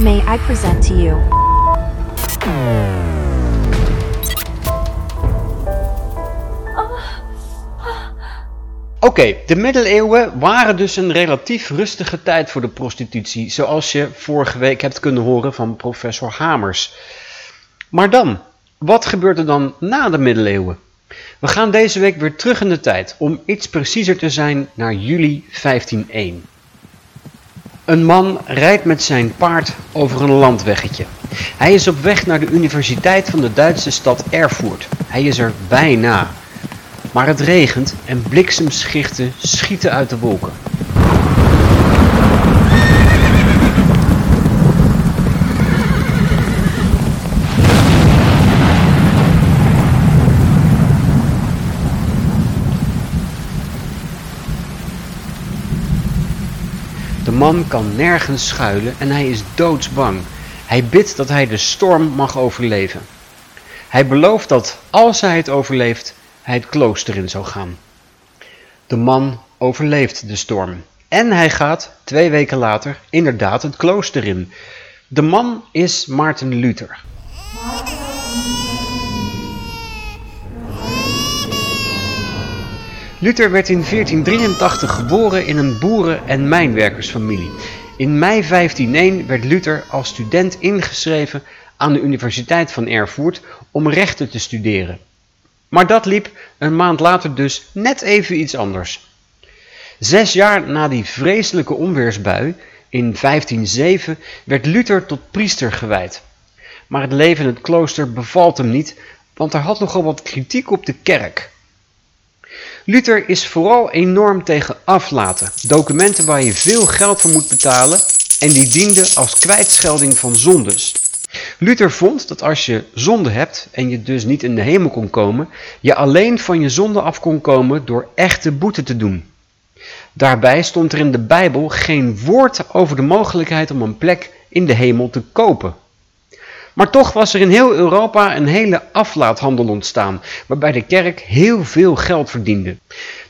May I present to you? Oké, de middeleeuwen waren dus een relatief rustige tijd voor de prostitutie, zoals je vorige week hebt kunnen horen van professor Hamers. Maar dan, wat gebeurt er dan na de middeleeuwen? We gaan deze week weer terug in de tijd, om iets preciezer te zijn naar juli 1501. Een man rijdt met zijn paard over een landweggetje. Hij is op weg naar de universiteit van de Duitse stad Erfurt. Hij is er bijna. Maar het regent en bliksemschichten schieten uit de wolken. Man kan nergens schuilen en hij is doodsbang. Hij bidt dat hij de storm mag overleven. Hij belooft dat als hij het overleeft, hij het klooster in zou gaan. De man overleeft de storm. En hij gaat, twee weken later, inderdaad het klooster in. De man is Maarten Luther. Luther werd in 1483 geboren in een boeren- en mijnwerkersfamilie. In mei 1501 werd Luther als student ingeschreven aan de Universiteit van Erfurt om rechten te studeren. Maar dat liep een maand later dus net even iets anders. Zes jaar na die vreselijke onweersbui, in 1507, werd Luther tot priester gewijd. Maar het leven in het klooster bevalt hem niet, want er had nogal wat kritiek op de kerk. Luther is vooral enorm tegen aflaten, documenten waar je veel geld voor moet betalen en die dienden als kwijtschelding van zondes. Luther vond dat als je zonde hebt en je dus niet in de hemel kon komen, je alleen van je zonde af kon komen door echte boete te doen. Daarbij stond er in de Bijbel geen woord over de mogelijkheid om een plek in de hemel te kopen. Maar toch was er in heel Europa een hele aflaathandel ontstaan, waarbij de kerk heel veel geld verdiende.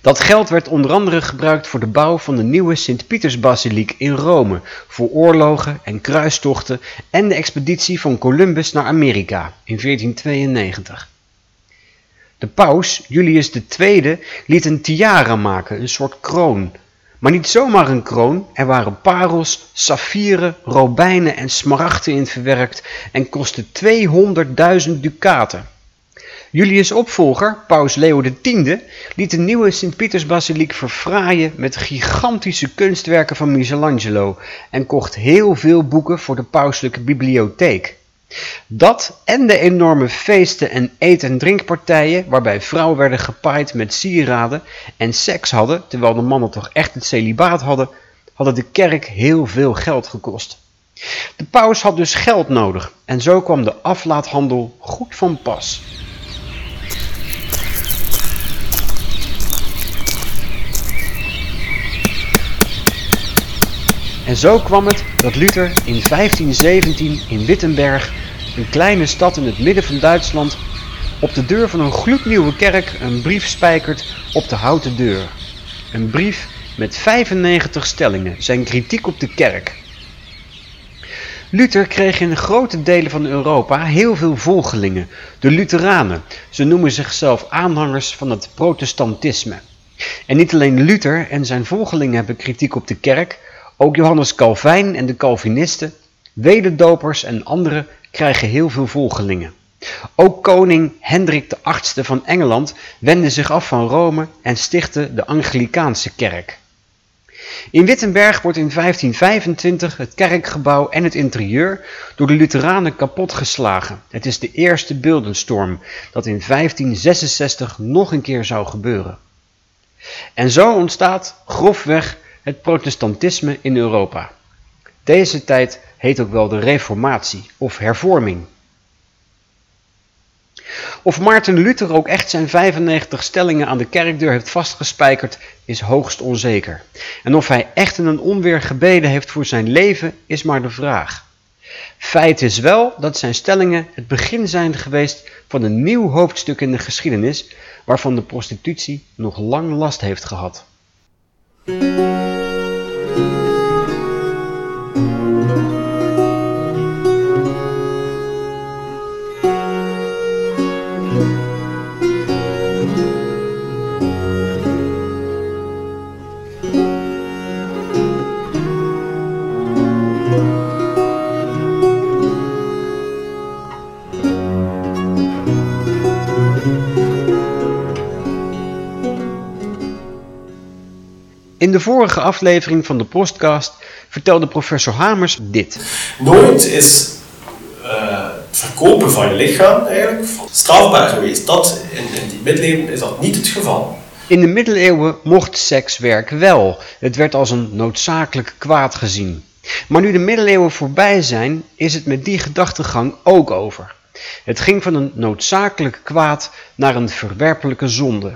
Dat geld werd onder andere gebruikt voor de bouw van de nieuwe Sint-Pietersbasiliek in Rome, voor oorlogen en kruistochten en de expeditie van Columbus naar Amerika in 1492. De paus, Julius II, liet een tiara maken, een soort kroon, maar niet zomaar een kroon, er waren parels, saffieren, robijnen en smaragden in verwerkt en kostte 200.000 ducaten. Julius' opvolger, paus Leo X, liet de nieuwe Sint-Pietersbasiliek verfraaien met gigantische kunstwerken van Michelangelo en kocht heel veel boeken voor de pauselijke bibliotheek. Dat en de enorme feesten en eet- en drinkpartijen waarbij vrouwen werden gepaaid met sieraden en seks hadden, terwijl de mannen toch echt het celibaat hadden, hadden de kerk heel veel geld gekost. De paus had dus geld nodig en zo kwam de aflaathandel goed van pas. En zo kwam het dat Luther in 1517 in Wittenberg, een kleine stad in het midden van Duitsland, op de deur van een gloednieuwe kerk een brief spijkert op de houten deur. Een brief met 95 stellingen, zijn kritiek op de kerk. Luther kreeg in grote delen van Europa heel veel volgelingen, de Lutheranen. Ze noemen zichzelf aanhangers van het protestantisme. En niet alleen Luther en zijn volgelingen hebben kritiek op de kerk, ook Johannes Calvijn en de Calvinisten, wederdopers en anderen krijgen heel veel volgelingen. Ook koning Hendrik VIII van Engeland wendde zich af van Rome en stichtte de Anglikaanse kerk. In Wittenberg wordt in 1525 het kerkgebouw en het interieur door de Lutheranen kapotgeslagen. Het is de eerste beeldenstorm dat in 1566 nog een keer zou gebeuren. En zo ontstaat grofweg het protestantisme in Europa. Deze tijd heet ook wel de reformatie of hervorming. Of Maarten Luther ook echt zijn 95 stellingen aan de kerkdeur heeft vastgespijkerd, is hoogst onzeker. En of hij echt in een onweer gebeden heeft voor zijn leven, is maar de vraag. Feit is wel dat zijn stellingen het begin zijn geweest van een nieuw hoofdstuk in de geschiedenis, waarvan de prostitutie nog lang last heeft gehad. De vorige aflevering van de podcast vertelde professor Hamers dit. Nooit is uh, het verkopen van je lichaam eigenlijk strafbaar geweest. Dat, in, in die middeleeuwen is dat niet het geval. In de middeleeuwen mocht sekswerk wel. Het werd als een noodzakelijk kwaad gezien. Maar nu de middeleeuwen voorbij zijn, is het met die gedachtegang ook over. Het ging van een noodzakelijk kwaad naar een verwerpelijke zonde.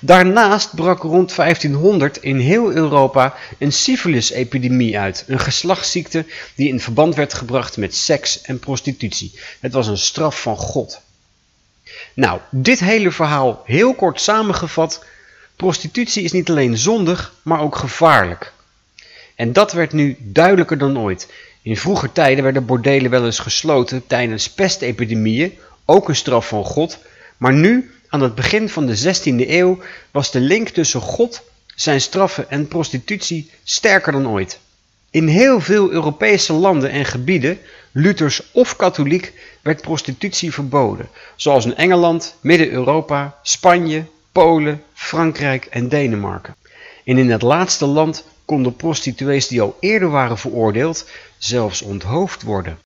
Daarnaast brak rond 1500 in heel Europa een syphilis-epidemie uit, een geslachtsziekte die in verband werd gebracht met seks en prostitutie. Het was een straf van God. Nou, dit hele verhaal heel kort samengevat. Prostitutie is niet alleen zondig, maar ook gevaarlijk. En dat werd nu duidelijker dan ooit. In vroeger tijden werden bordelen wel eens gesloten tijdens pestepidemieën, ook een straf van God. Maar nu, aan het begin van de 16e eeuw, was de link tussen God, zijn straffen en prostitutie sterker dan ooit. In heel veel Europese landen en gebieden, Luthers of katholiek, werd prostitutie verboden, zoals in Engeland, Midden-Europa, Spanje, Polen, Frankrijk en Denemarken. En in het laatste land konden prostituees die al eerder waren veroordeeld zelfs onthoofd worden.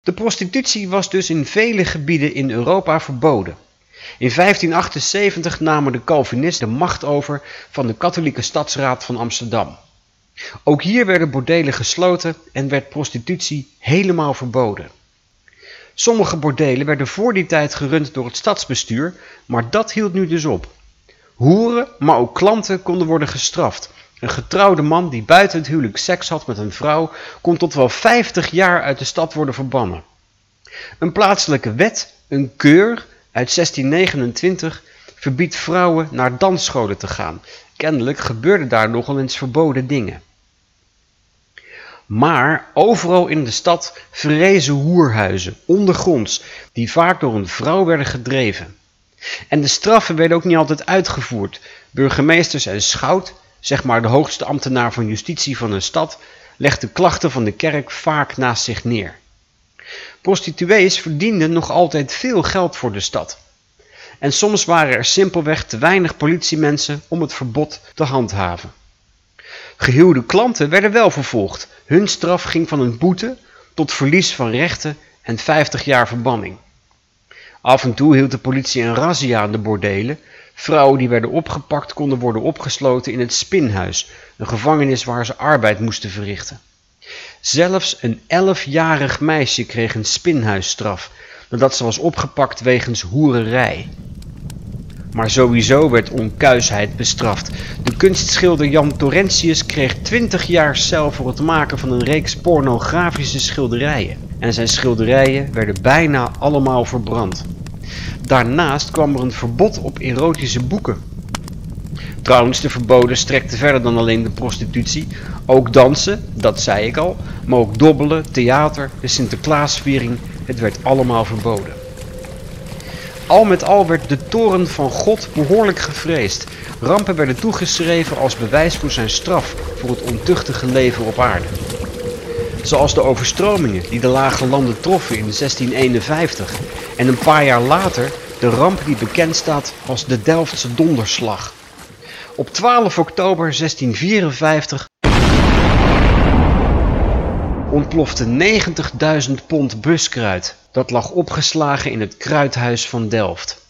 De prostitutie was dus in vele gebieden in Europa verboden. In 1578 namen de Calvinisten de macht over van de katholieke stadsraad van Amsterdam. Ook hier werden bordelen gesloten en werd prostitutie helemaal verboden. Sommige bordelen werden voor die tijd gerund door het stadsbestuur, maar dat hield nu dus op. Hoeren, maar ook klanten konden worden gestraft. Een getrouwde man die buiten het huwelijk seks had met een vrouw kon tot wel 50 jaar uit de stad worden verbannen. Een plaatselijke wet, een keur uit 1629, verbiedt vrouwen naar dansscholen te gaan. Kennelijk gebeurden daar nogal eens verboden dingen. Maar overal in de stad verrezen hoerhuizen, ondergronds, die vaak door een vrouw werden gedreven. En de straffen werden ook niet altijd uitgevoerd. Burgemeesters en schout, zeg maar de hoogste ambtenaar van justitie van een stad, legde klachten van de kerk vaak naast zich neer. Prostituees verdienden nog altijd veel geld voor de stad. En soms waren er simpelweg te weinig politiemensen om het verbod te handhaven. Gehuwde klanten werden wel vervolgd. Hun straf ging van een boete tot verlies van rechten en 50 jaar verbanning. Af en toe hield de politie een razzia aan de bordelen. Vrouwen die werden opgepakt konden worden opgesloten in het spinhuis, een gevangenis waar ze arbeid moesten verrichten. Zelfs een elfjarig meisje kreeg een spinhuisstraf, nadat ze was opgepakt wegens hoererij. Maar sowieso werd onkuisheid bestraft. De kunstschilder Jan Torrentius kreeg 20 jaar cel voor het maken van een reeks pornografische schilderijen. En zijn schilderijen werden bijna allemaal verbrand. Daarnaast kwam er een verbod op erotische boeken. Trouwens, de verboden strekte verder dan alleen de prostitutie. Ook dansen, dat zei ik al, maar ook dobbelen, theater, de Sinterklaasviering, het werd allemaal verboden. Al met al werd de toren van God behoorlijk gevreesd. Rampen werden toegeschreven als bewijs voor zijn straf voor het ontuchtige leven op aarde. Zoals de overstromingen die de lage landen troffen in 1651 en een paar jaar later de ramp die bekend staat als de Delftse donderslag. Op 12 oktober 1654 ontplofte 90.000 pond buskruid. Dat lag opgeslagen in het kruidhuis van Delft.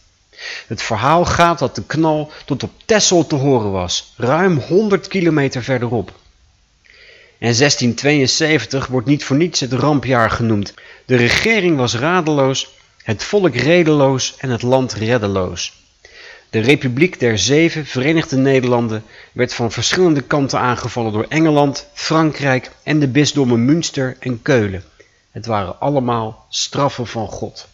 Het verhaal gaat dat de knal tot op Texel te horen was, ruim 100 kilometer verderop. En 1672 wordt niet voor niets het rampjaar genoemd. De regering was radeloos, het volk redeloos en het land reddeloos. De Republiek der Zeven Verenigde Nederlanden werd van verschillende kanten aangevallen door Engeland, Frankrijk en de bisdommen Münster en Keulen. Het waren allemaal straffen van God.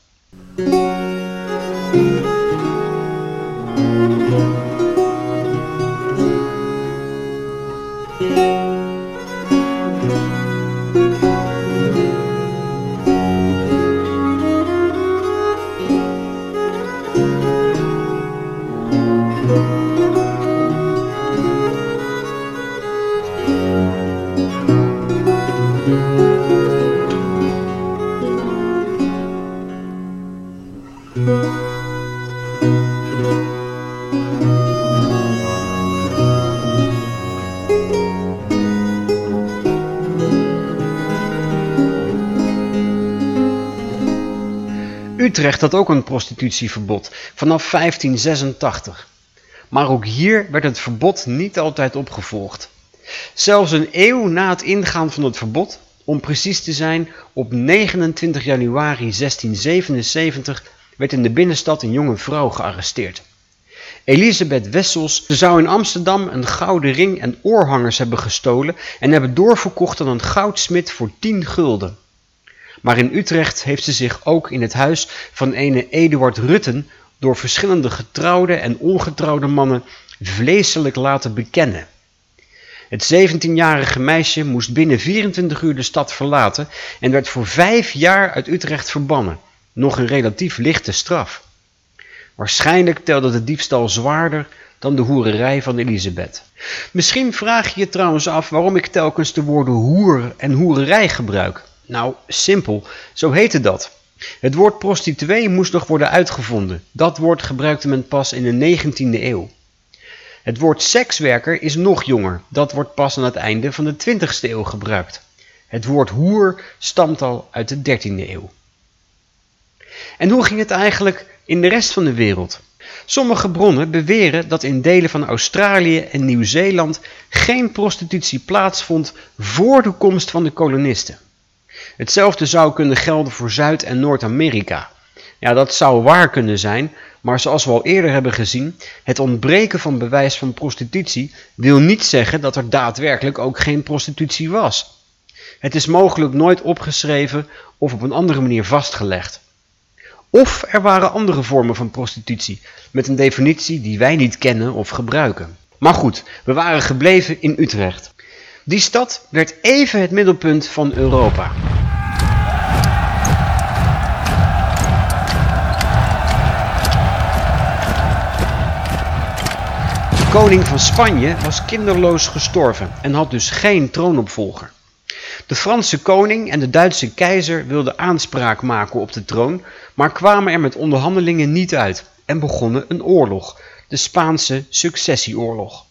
Utrecht had ook een prostitutieverbod vanaf 1586. Maar ook hier werd het verbod niet altijd opgevolgd. Zelfs een eeuw na het ingaan van het verbod, om precies te zijn op 29 januari 1677, werd in de binnenstad een jonge vrouw gearresteerd. Elisabeth Wessels zou in Amsterdam een gouden ring en oorhangers hebben gestolen en hebben doorverkocht aan een goudsmid voor 10 gulden. Maar in Utrecht heeft ze zich ook in het huis van ene Eduard Rutten door verschillende getrouwde en ongetrouwde mannen vleeselijk laten bekennen. Het 17-jarige meisje moest binnen 24 uur de stad verlaten en werd voor vijf jaar uit Utrecht verbannen. Nog een relatief lichte straf. Waarschijnlijk telde de diefstal zwaarder dan de hoererij van Elisabeth. Misschien vraag je je trouwens af waarom ik telkens de woorden hoer en hoererij gebruik. Nou, simpel, zo heette dat. Het woord prostituee moest nog worden uitgevonden. Dat woord gebruikte men pas in de 19e eeuw. Het woord sekswerker is nog jonger. Dat wordt pas aan het einde van de 20e eeuw gebruikt. Het woord hoer stamt al uit de 13e eeuw. En hoe ging het eigenlijk in de rest van de wereld? Sommige bronnen beweren dat in delen van Australië en Nieuw-Zeeland geen prostitutie plaatsvond voor de komst van de kolonisten. Hetzelfde zou kunnen gelden voor Zuid- en Noord-Amerika. Ja, dat zou waar kunnen zijn, maar zoals we al eerder hebben gezien, het ontbreken van bewijs van prostitutie wil niet zeggen dat er daadwerkelijk ook geen prostitutie was. Het is mogelijk nooit opgeschreven of op een andere manier vastgelegd. Of er waren andere vormen van prostitutie, met een definitie die wij niet kennen of gebruiken. Maar goed, we waren gebleven in Utrecht. Die stad werd even het middelpunt van Europa. Koning van Spanje was kinderloos gestorven en had dus geen troonopvolger. De Franse koning en de Duitse keizer wilden aanspraak maken op de troon, maar kwamen er met onderhandelingen niet uit en begonnen een oorlog, de Spaanse successieoorlog.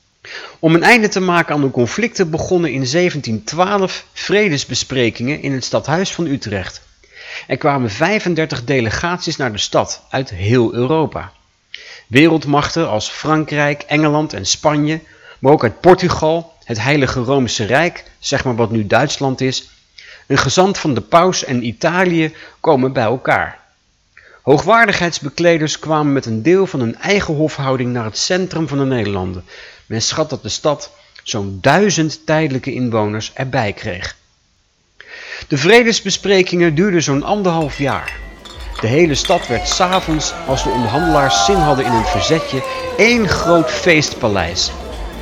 Om een einde te maken aan de conflicten begonnen in 1712 vredesbesprekingen in het stadhuis van Utrecht. Er kwamen 35 delegaties naar de stad uit heel Europa. Wereldmachten als Frankrijk, Engeland en Spanje, maar ook uit Portugal, het Heilige Romeinse Rijk, zeg maar wat nu Duitsland is, een gezant van de paus en Italië komen bij elkaar. Hoogwaardigheidsbekleders kwamen met een deel van hun eigen hofhouding naar het centrum van de Nederlanden. Men schat dat de stad zo'n duizend tijdelijke inwoners erbij kreeg. De vredesbesprekingen duurden zo'n anderhalf jaar. De hele stad werd s'avonds, als de onderhandelaars zin hadden in een verzetje, één groot feestpaleis.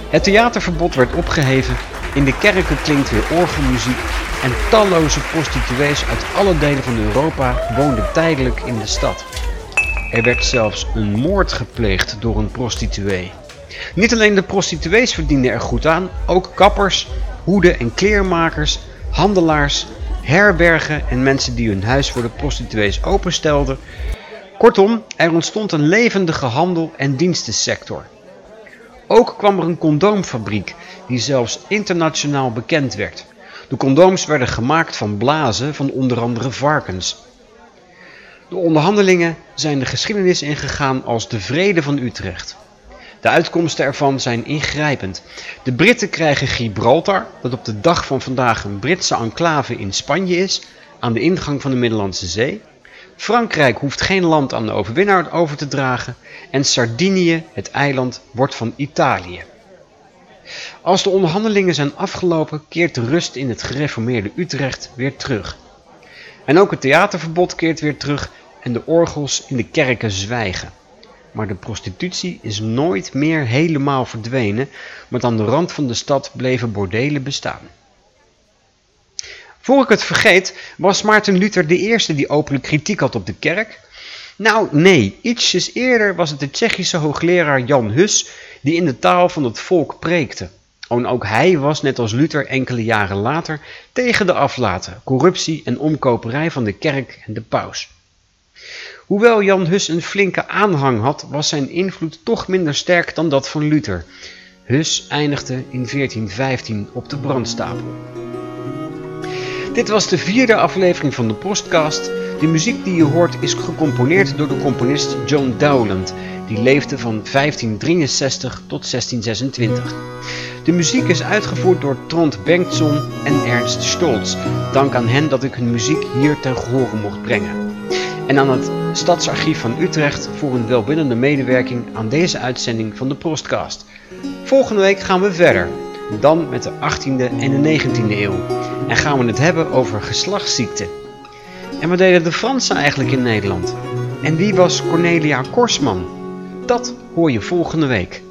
Het theaterverbod werd opgeheven, in de kerken klinkt weer orgelmuziek en talloze prostituees uit alle delen van Europa woonden tijdelijk in de stad. Er werd zelfs een moord gepleegd door een prostituee. Niet alleen de prostituees verdienden er goed aan, ook kappers, hoeden- en kleermakers, handelaars, herbergen en mensen die hun huis voor de prostituees openstelden. Kortom, er ontstond een levendige handel- en dienstensector. Ook kwam er een condoomfabriek die zelfs internationaal bekend werd. De condooms werden gemaakt van blazen van onder andere varkens. De onderhandelingen zijn de geschiedenis ingegaan als de Vrede van Utrecht. De uitkomsten ervan zijn ingrijpend. De Britten krijgen Gibraltar, dat op de dag van vandaag een Britse enclave in Spanje is, aan de ingang van de Middellandse Zee. Frankrijk hoeft geen land aan de overwinnaar over te dragen en Sardinië, het eiland, wordt van Italië. Als de onderhandelingen zijn afgelopen, keert de rust in het gereformeerde Utrecht weer terug. En ook het theaterverbod keert weer terug en de orgels in de kerken zwijgen. Maar de prostitutie is nooit meer helemaal verdwenen, want aan de rand van de stad bleven bordelen bestaan. Voor ik het vergeet, was Maarten Luther de eerste die openlijk kritiek had op de kerk? Nou, nee, ietsjes eerder was het de Tsjechische hoogleraar Jan Hus die in de taal van het volk preekte. En ook hij was, net als Luther enkele jaren later, tegen de aflaten, corruptie en omkoperij van de kerk en de paus. Hoewel Jan Hus een flinke aanhang had, was zijn invloed toch minder sterk dan dat van Luther. Hus eindigde in 1415 op de brandstapel. Dit was de vierde aflevering van de podcast. De muziek die je hoort is gecomponeerd door de componist John Dowland, die leefde van 1563 tot 1626. De muziek is uitgevoerd door Trond Bengtson en Ernst Stolz. Dank aan hen dat ik hun muziek hier ten gehore mocht brengen. En aan het Stadsarchief van Utrecht voor een welwillende medewerking aan deze uitzending van de Prostcast. Volgende week gaan we verder, dan met de 18e en de 19e eeuw. En gaan we het hebben over geslachtsziekten. En wat deden de Fransen eigenlijk in Nederland? En wie was Cornelia Korsman? Dat hoor je volgende week.